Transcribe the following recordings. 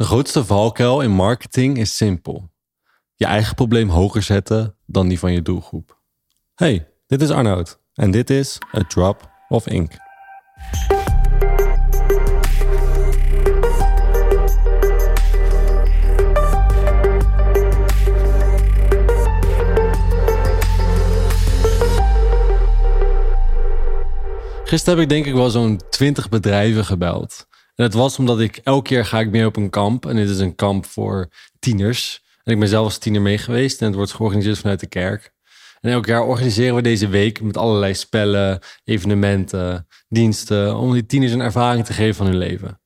De grootste valkuil in marketing is simpel. Je eigen probleem hoger zetten dan die van je doelgroep. Hey, dit is Arnoud en dit is A Drop of Ink. Gisteren heb ik denk ik wel zo'n 20 bedrijven gebeld. En het was omdat ik elke keer ga ik mee op een kamp. En dit is een kamp voor tieners. En ik ben zelf als tiener mee geweest. En het wordt georganiseerd vanuit de kerk. En elk jaar organiseren we deze week met allerlei spellen, evenementen, diensten. Om die tieners een ervaring te geven van hun leven.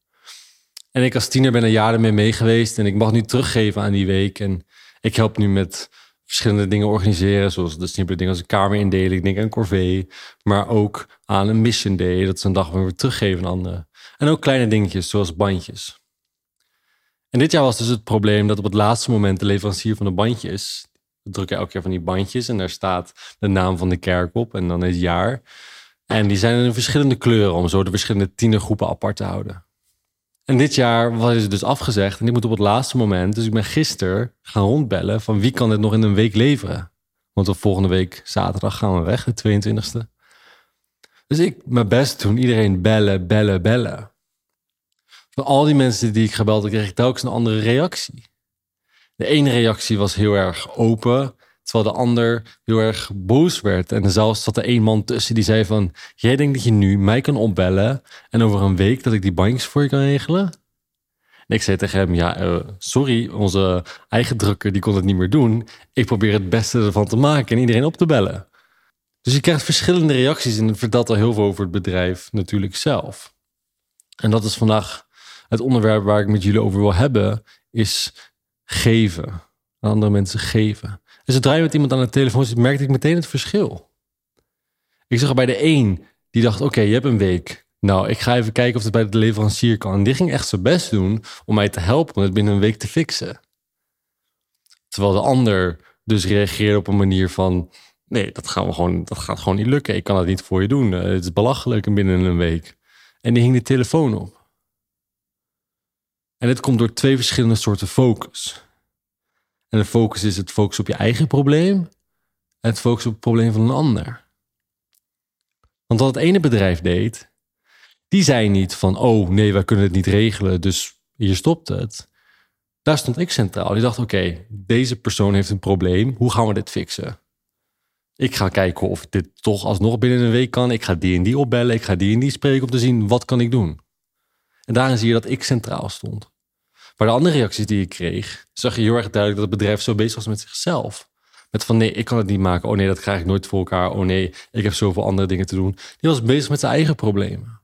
En ik als tiener ben er jaren mee mee geweest. En ik mag nu teruggeven aan die week. En ik help nu met verschillende dingen organiseren. Zoals de simpele dingen als een kamerindeling. Ik denk aan corvée. Maar ook aan een mission day. Dat is een dag waar we teruggeven aan anderen. En ook kleine dingetjes zoals bandjes. En dit jaar was dus het probleem dat op het laatste moment de leverancier van de bandjes. We drukken elke keer van die bandjes en daar staat de naam van de kerk op en dan het jaar. En die zijn in verschillende kleuren om zo de verschillende tienergroepen apart te houden. En dit jaar was het dus afgezegd en ik moet op het laatste moment. Dus ik ben gisteren gaan rondbellen van wie kan dit nog in een week leveren. Want op volgende week zaterdag gaan we weg, de 22e. Dus ik mijn best doen, iedereen bellen, bellen, bellen. Van al die mensen die ik gebeld kreeg ik telkens een andere reactie. De ene reactie was heel erg open, terwijl de ander heel erg boos werd. En zelfs zat er één man tussen die zei van... Jij denkt dat je nu mij kan opbellen en over een week dat ik die bandjes voor je kan regelen? En ik zei tegen hem, ja, uh, sorry, onze eigen drukker die kon het niet meer doen. Ik probeer het beste ervan te maken en iedereen op te bellen. Dus je krijgt verschillende reacties en het vertelt al heel veel over het bedrijf natuurlijk zelf. En dat is vandaag het onderwerp waar ik met jullie over wil hebben, is geven. Aan andere mensen geven. En zodra je met iemand aan de telefoon zit, merkte ik meteen het verschil. Ik zag bij de een, die dacht, oké, je hebt een week. Nou, ik ga even kijken of het bij de leverancier kan. En die ging echt zijn best doen om mij te helpen om het binnen een week te fixen. Terwijl de ander dus reageerde op een manier van... Nee, dat, gaan we gewoon, dat gaat gewoon niet lukken. Ik kan dat niet voor je doen. Het is belachelijk binnen een week. En die hing de telefoon op. En dit komt door twee verschillende soorten focus. En de focus is het focus op je eigen probleem en het focus op het probleem van een ander. Want wat het ene bedrijf deed, die zei niet van, oh nee, wij kunnen het niet regelen, dus hier stopt het. Daar stond ik centraal. Die dacht, oké, deze persoon heeft een probleem, hoe gaan we dit fixen? Ik ga kijken of dit toch alsnog binnen een week kan. Ik ga die en die opbellen, ik ga die en die spreken om te zien, wat kan ik doen? En daarin zie je dat ik centraal stond. Maar de andere reacties die ik kreeg, zag je heel erg duidelijk dat het bedrijf zo bezig was met zichzelf. Met van nee, ik kan het niet maken. Oh nee, dat krijg ik nooit voor elkaar. Oh nee, ik heb zoveel andere dingen te doen. Die was bezig met zijn eigen problemen.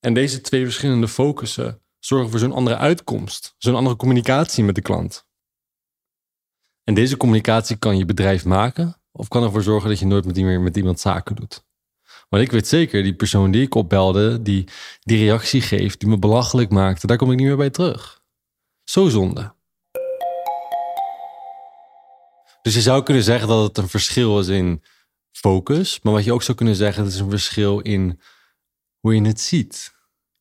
En deze twee verschillende focussen zorgen voor zo'n andere uitkomst. Zo'n andere communicatie met de klant. En deze communicatie kan je bedrijf maken of kan ervoor zorgen dat je nooit meer met iemand zaken doet. Want ik weet zeker, die persoon die ik opbelde, die die reactie geeft, die me belachelijk maakte, daar kom ik niet meer bij terug. Zo zonde. Dus je zou kunnen zeggen dat het een verschil is in focus, maar wat je ook zou kunnen zeggen, het is een verschil in hoe je het ziet.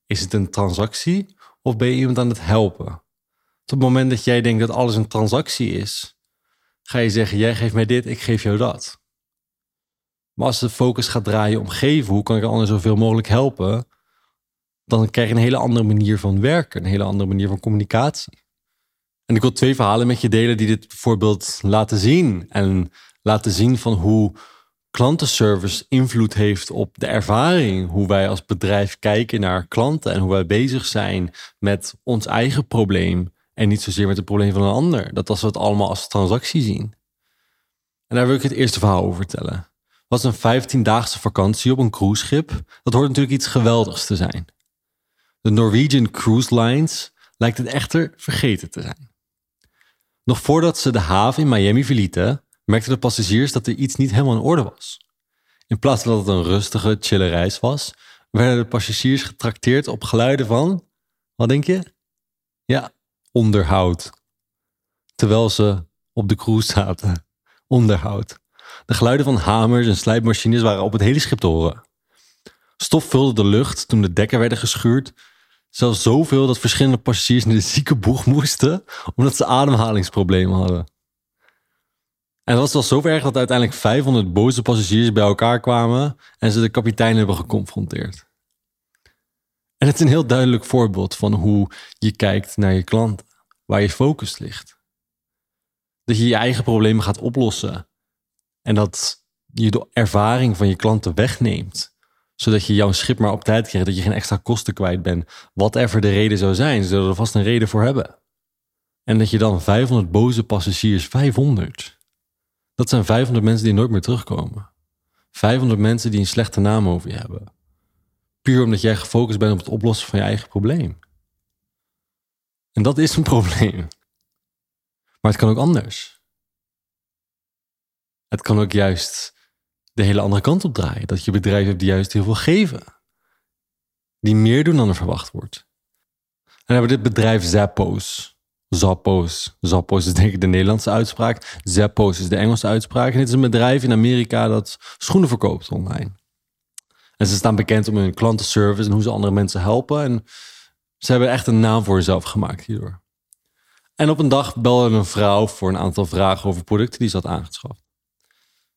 Is het een transactie of ben je iemand aan het helpen? Op het moment dat jij denkt dat alles een transactie is, ga je zeggen: jij geeft mij dit, ik geef jou dat. Maar als de focus gaat draaien om geven, hoe kan ik anderen zoveel mogelijk helpen? Dan krijg je een hele andere manier van werken, een hele andere manier van communicatie. En ik wil twee verhalen met je delen die dit voorbeeld laten zien. En laten zien van hoe klantenservice invloed heeft op de ervaring. Hoe wij als bedrijf kijken naar klanten en hoe wij bezig zijn met ons eigen probleem. En niet zozeer met het probleem van een ander. Dat als we het allemaal als transactie zien. En daar wil ik het eerste verhaal over vertellen was een 15-daagse vakantie op een cruiseschip. Dat hoort natuurlijk iets geweldigs te zijn. De Norwegian Cruise Lines lijkt het echter vergeten te zijn. Nog voordat ze de haven in Miami verlieten, merkten de passagiers dat er iets niet helemaal in orde was. In plaats van dat het een rustige, chille reis was, werden de passagiers getrakteerd op geluiden van, wat denk je? Ja, onderhoud. Terwijl ze op de cruise zaten. Onderhoud. De geluiden van hamers en slijpmachines waren op het hele schip te horen. Stof vulde de lucht toen de dekken werden geschuurd. Zelfs zoveel dat verschillende passagiers naar de ziekenboeg moesten, omdat ze ademhalingsproblemen hadden. En dat was wel zo erg dat uiteindelijk 500 boze passagiers bij elkaar kwamen en ze de kapitein hebben geconfronteerd. En het is een heel duidelijk voorbeeld van hoe je kijkt naar je klanten, waar je focus ligt. Dat je je eigen problemen gaat oplossen en dat je de ervaring van je klanten wegneemt zodat je jouw schip maar op tijd krijgt, dat je geen extra kosten kwijt bent. Whatever de reden zou zijn, ze zullen er vast een reden voor hebben. En dat je dan 500 boze passagiers, 500. Dat zijn 500 mensen die nooit meer terugkomen. 500 mensen die een slechte naam over je hebben. Puur omdat jij gefocust bent op het oplossen van je eigen probleem. En dat is een probleem. Maar het kan ook anders. Het kan ook juist de hele andere kant op draaien. Dat je bedrijf hebt die juist heel veel geven. Die meer doen dan er verwacht wordt. En dan hebben we dit bedrijf Zappos. Zappos. Zappos is denk ik de Nederlandse uitspraak. Zappos is de Engelse uitspraak. En dit is een bedrijf in Amerika dat schoenen verkoopt online. En ze staan bekend om hun klantenservice en hoe ze andere mensen helpen. En ze hebben echt een naam voor zichzelf gemaakt hierdoor. En op een dag belde een vrouw voor een aantal vragen over producten die ze had aangeschaft.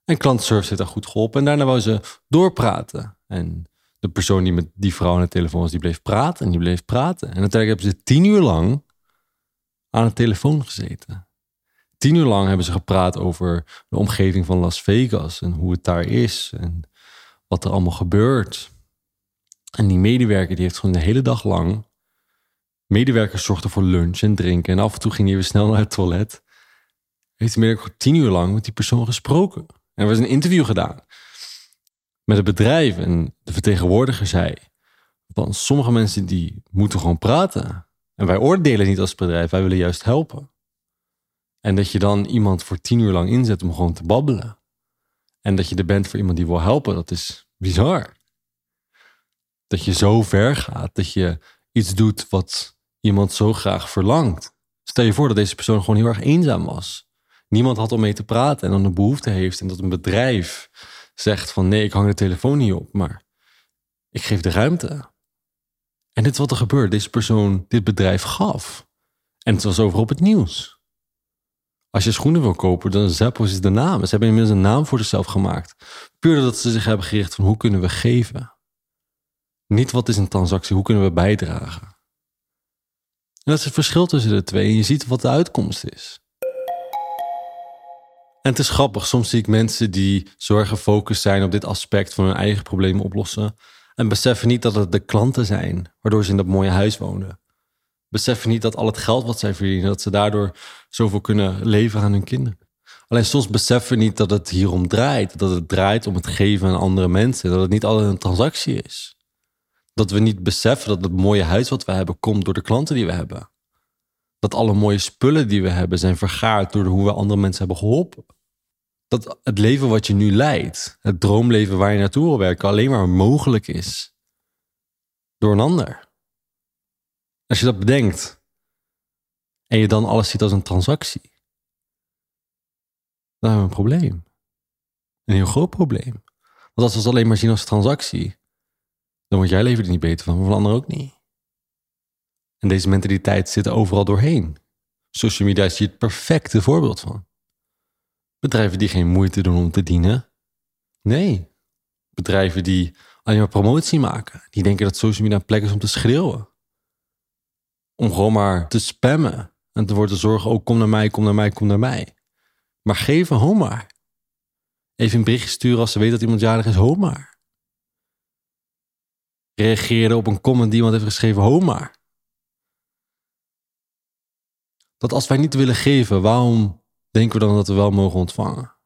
En klantenservice heeft daar goed geholpen. En daarna wou ze doorpraten. En de persoon die met die vrouw aan de telefoon was, die bleef praten en die bleef praten. En uiteindelijk hebben ze tien uur lang aan de telefoon gezeten. Tien uur lang hebben ze gepraat over de omgeving van Las Vegas en hoe het daar is en wat er allemaal gebeurt. En die medewerker die heeft gewoon de hele dag lang. Medewerkers zorgden voor lunch en drinken en af en toe ging hij weer snel naar het toilet. Heeft de medewerker tien uur lang met die persoon gesproken. En er was een interview gedaan met het bedrijf. En de vertegenwoordiger zei: van sommige mensen die moeten gewoon praten. En wij oordelen niet als bedrijf, wij willen juist helpen. En dat je dan iemand voor tien uur lang inzet om gewoon te babbelen. En dat je er bent voor iemand die wil helpen, dat is bizar. Dat je zo ver gaat, dat je iets doet wat iemand zo graag verlangt. Stel je voor dat deze persoon gewoon heel erg eenzaam was niemand had om mee te praten en dan een behoefte heeft en dat een bedrijf zegt van nee, ik hang de telefoon niet op, maar ik geef de ruimte. En dit wat er gebeurt. Deze persoon dit bedrijf gaf. En het was over op het nieuws. Als je schoenen wil kopen, dan Zappos is de naam. Ze hebben inmiddels een naam voor zichzelf gemaakt. Puur dat ze zich hebben gericht van hoe kunnen we geven. Niet wat is een transactie, hoe kunnen we bijdragen. En dat is het verschil tussen de twee. En je ziet wat de uitkomst is. En het is grappig, soms zie ik mensen die zorgen gefocust zijn op dit aspect van hun eigen problemen oplossen. En beseffen niet dat het de klanten zijn waardoor ze in dat mooie huis wonen. Beseffen niet dat al het geld wat zij verdienen, dat ze daardoor zoveel kunnen leveren aan hun kinderen. Alleen soms beseffen niet dat het hierom draait. Dat het draait om het geven aan andere mensen. Dat het niet altijd een transactie is. Dat we niet beseffen dat het mooie huis wat we hebben komt door de klanten die we hebben. Dat alle mooie spullen die we hebben zijn vergaard door hoe we andere mensen hebben geholpen dat het leven wat je nu leidt, het droomleven waar je naartoe wil werken, alleen maar mogelijk is door een ander. Als je dat bedenkt en je dan alles ziet als een transactie, dan hebben we een probleem. Een heel groot probleem. Want als we het alleen maar zien als transactie, dan wordt jij leven er niet beter van, maar van anderen ook niet. En deze mentaliteit zit er overal doorheen. Social media is hier het perfecte voorbeeld van. Bedrijven die geen moeite doen om te dienen. Nee. Bedrijven die alleen maar promotie maken. Die denken dat social media een plek is om te schreeuwen. Om gewoon maar te spammen. En te worden zorgen, oh kom naar mij, kom naar mij, kom naar mij. Maar geven, ho maar. Even een berichtje sturen als ze weten dat iemand jarig is, ho maar. Reageren op een comment die iemand heeft geschreven, ho maar. Dat als wij niet willen geven, waarom denken we dan dat we wel mogen ontvangen.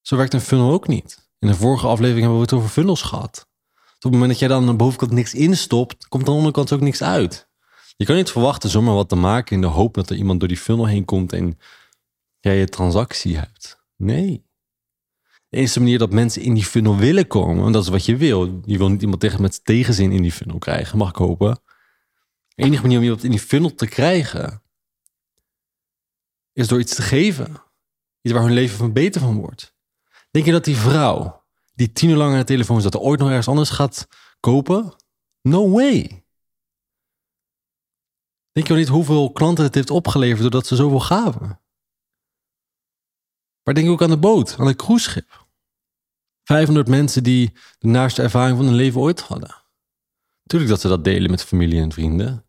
Zo werkt een funnel ook niet. In de vorige aflevering hebben we het over funnels gehad. Op het moment dat jij dan aan de bovenkant niks instopt, komt aan de onderkant ook niks uit. Je kan niet verwachten zomaar wat te maken in de hoop dat er iemand door die funnel heen komt en jij je transactie hebt. Nee. De enige manier dat mensen in die funnel willen komen, en dat is wat je wil. Je wil niet iemand tegen met tegenzin in die funnel krijgen, mag ik hopen. De enige manier om iemand in die funnel te krijgen, is door iets te geven. Iets waar hun leven van beter van wordt. Denk je dat die vrouw die tien uur lang aan de telefoon zat, ooit nog ergens anders gaat kopen? No way. Denk je wel niet hoeveel klanten het heeft opgeleverd doordat ze zoveel gaven? Maar denk ook aan de boot, aan het cruiseschip. 500 mensen die de naaste ervaring van hun leven ooit hadden. Tuurlijk dat ze dat delen met familie en vrienden.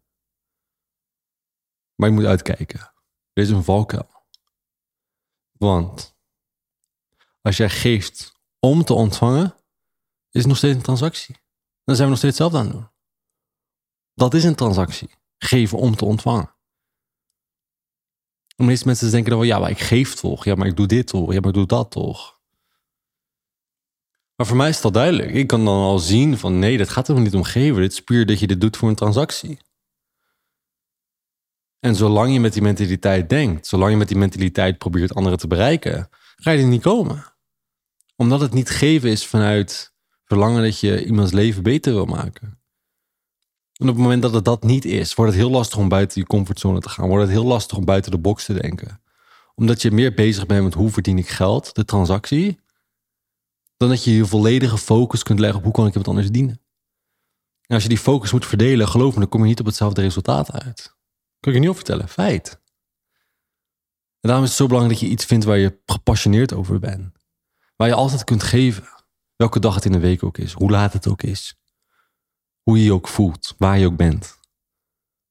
Maar je moet uitkijken. Dit is een valkuil. Want als jij geeft om te ontvangen, is nog steeds een transactie. Dan zijn we nog steeds hetzelfde aan het doen. Dat is een transactie. Geven om te ontvangen. De meeste mensen denken dan wel, ja, maar ik geef toch. Ja, maar ik doe dit toch. Ja, maar ik doe dat toch. Maar voor mij is al duidelijk. Ik kan dan al zien van, nee, dat gaat er niet om geven. Dit is puur dat je dit doet voor een transactie. En zolang je met die mentaliteit denkt, zolang je met die mentaliteit probeert anderen te bereiken, ga je er niet komen. Omdat het niet geven is vanuit verlangen dat je iemands leven beter wil maken. En op het moment dat het dat niet is, wordt het heel lastig om buiten je comfortzone te gaan. Wordt het heel lastig om buiten de box te denken. Omdat je meer bezig bent met hoe verdien ik geld, de transactie, dan dat je je volledige focus kunt leggen op hoe kan ik het anders dienen. En als je die focus moet verdelen, geloof me, dan kom je niet op hetzelfde resultaat uit. Kan ik je niet op vertellen, feit. En daarom is het zo belangrijk dat je iets vindt waar je gepassioneerd over bent. Waar je altijd kunt geven. Welke dag het in de week ook is, hoe laat het ook is. Hoe je je ook voelt, waar je ook bent.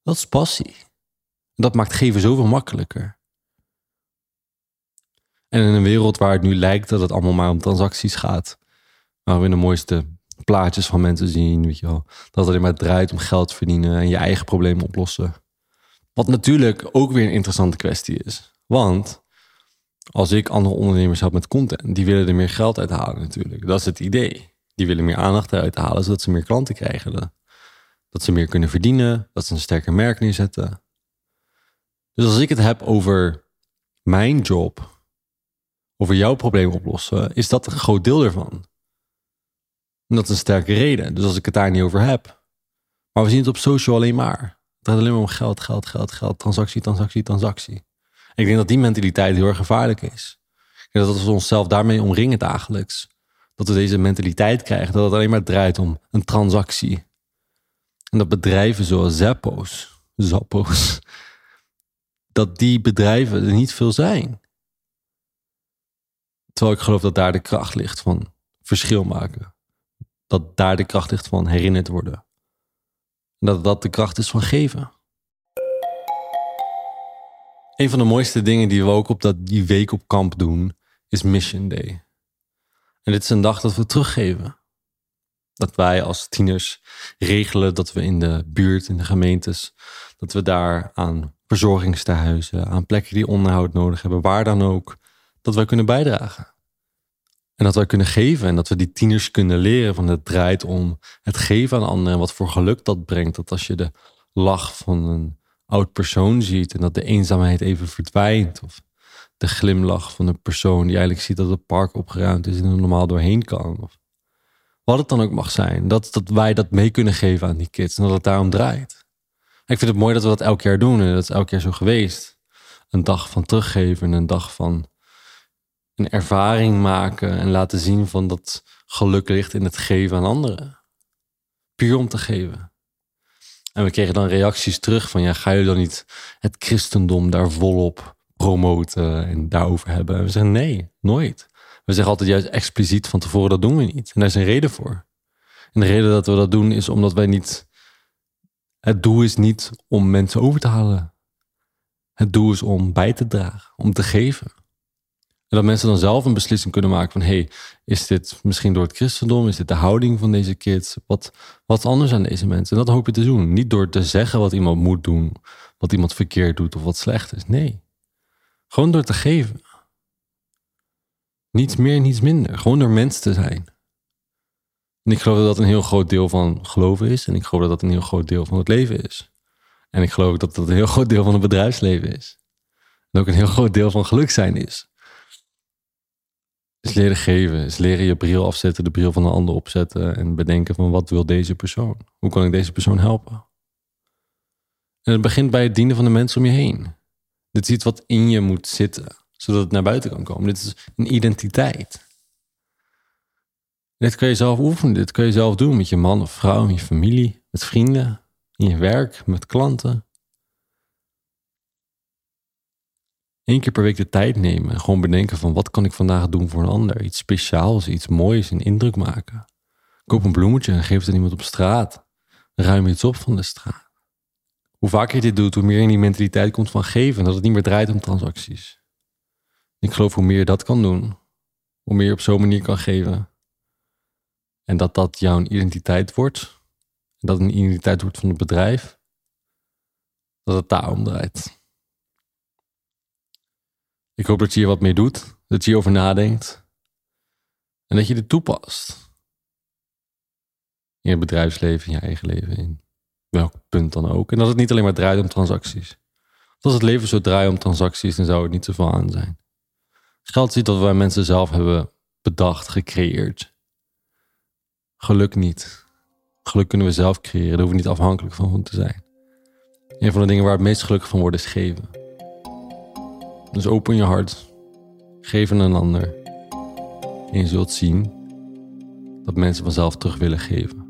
Dat is passie. Dat maakt geven zoveel makkelijker. En in een wereld waar het nu lijkt dat het allemaal maar om transacties gaat, waar we de mooiste plaatjes van mensen zien, weet je wel, dat het alleen maar draait om geld verdienen en je eigen problemen oplossen. Wat natuurlijk ook weer een interessante kwestie is. Want als ik andere ondernemers help met content, die willen er meer geld uit halen natuurlijk. Dat is het idee. Die willen meer aandacht eruit halen, zodat ze meer klanten krijgen. Dat ze meer kunnen verdienen, dat ze een sterker merk neerzetten. Dus als ik het heb over mijn job, over jouw probleem oplossen, is dat een groot deel ervan. En dat is een sterke reden. Dus als ik het daar niet over heb. Maar we zien het op social alleen maar. Het gaat alleen maar om geld, geld, geld, geld, transactie, transactie, transactie. Ik denk dat die mentaliteit heel erg gevaarlijk is. Dat we onszelf daarmee omringen dagelijks, dat we deze mentaliteit krijgen, dat het alleen maar draait om een transactie. En dat bedrijven zoals Zappos, Zappos, dat die bedrijven er niet veel zijn. Terwijl ik geloof dat daar de kracht ligt van verschil maken. Dat daar de kracht ligt van herinnerd worden. En dat dat de kracht is van geven. Een van de mooiste dingen die we ook op dat, die week op kamp doen, is Mission Day. En dit is een dag dat we teruggeven. Dat wij als tieners regelen dat we in de buurt, in de gemeentes, dat we daar aan verzorgingstehuizen, aan plekken die onderhoud nodig hebben, waar dan ook, dat wij kunnen bijdragen. En dat wij kunnen geven en dat we die tieners kunnen leren van het draait om het geven aan anderen en wat voor geluk dat brengt. Dat als je de lach van een oud persoon ziet en dat de eenzaamheid even verdwijnt. Of de glimlach van een persoon die eigenlijk ziet dat het park opgeruimd is en er normaal doorheen kan. Of wat het dan ook mag zijn. Dat, dat wij dat mee kunnen geven aan die kids en dat het daarom draait. Ik vind het mooi dat we dat elk jaar doen en dat is elk jaar zo geweest. Een dag van teruggeven en een dag van een ervaring maken en laten zien van dat geluk ligt in het geven aan anderen. Puur om te geven. En we kregen dan reacties terug van ja, ga je dan niet het christendom daar volop promoten en daarover hebben? En we zeggen nee, nooit. We zeggen altijd juist expliciet van tevoren dat doen we niet. En daar is een reden voor. En de reden dat we dat doen is omdat wij niet. Het doel is niet om mensen over te halen. Het doel is om bij te dragen, om te geven. En dat mensen dan zelf een beslissing kunnen maken van... hey, is dit misschien door het christendom? Is dit de houding van deze kids? Wat, wat anders aan deze mensen? En dat hoop je te doen. Niet door te zeggen wat iemand moet doen... wat iemand verkeerd doet of wat slecht is. Nee. Gewoon door te geven. Niets meer, niets minder. Gewoon door mens te zijn. En ik geloof dat dat een heel groot deel van geloven is. En ik geloof dat dat een heel groot deel van het leven is. En ik geloof dat dat een heel groot deel van het bedrijfsleven is. En ook een heel groot deel van geluk zijn is is leren geven. Is leren je bril afzetten, de bril van een ander opzetten. En bedenken van wat wil deze persoon? Hoe kan ik deze persoon helpen? En het begint bij het dienen van de mensen om je heen. Dit is iets wat in je moet zitten, zodat het naar buiten kan komen. Dit is een identiteit. Dit kun je zelf oefenen. Dit kun je zelf doen met je man of vrouw, met je familie, met vrienden, in je werk, met klanten. Eén keer per week de tijd nemen en gewoon bedenken van wat kan ik vandaag doen voor een ander. Iets speciaals, iets moois, een indruk maken. Koop een bloemetje en geef het aan iemand op straat. Ruim iets op van de straat. Hoe vaker je dit doet, hoe meer je in die mentaliteit komt van geven. Dat het niet meer draait om transacties. Ik geloof hoe meer je dat kan doen, hoe meer je op zo'n manier kan geven. En dat dat jouw identiteit wordt. Dat een identiteit wordt van het bedrijf. Dat het daarom draait. Ik hoop dat je hier wat mee doet. Dat je hierover nadenkt. En dat je dit toepast. In je bedrijfsleven, in je eigen leven, in welk punt dan ook. En dat het niet alleen maar draait om transacties. Als het leven zo draait om transacties, dan zou het niet zoveel aan zijn. Geld is iets dat wij mensen zelf hebben bedacht, gecreëerd. Geluk niet. Geluk kunnen we zelf creëren, daar hoeven we niet afhankelijk van te zijn. Een van de dingen waar het meest gelukkig van wordt is geven. Dus open je hart, geef aan een ander. En je zult zien dat mensen vanzelf terug willen geven.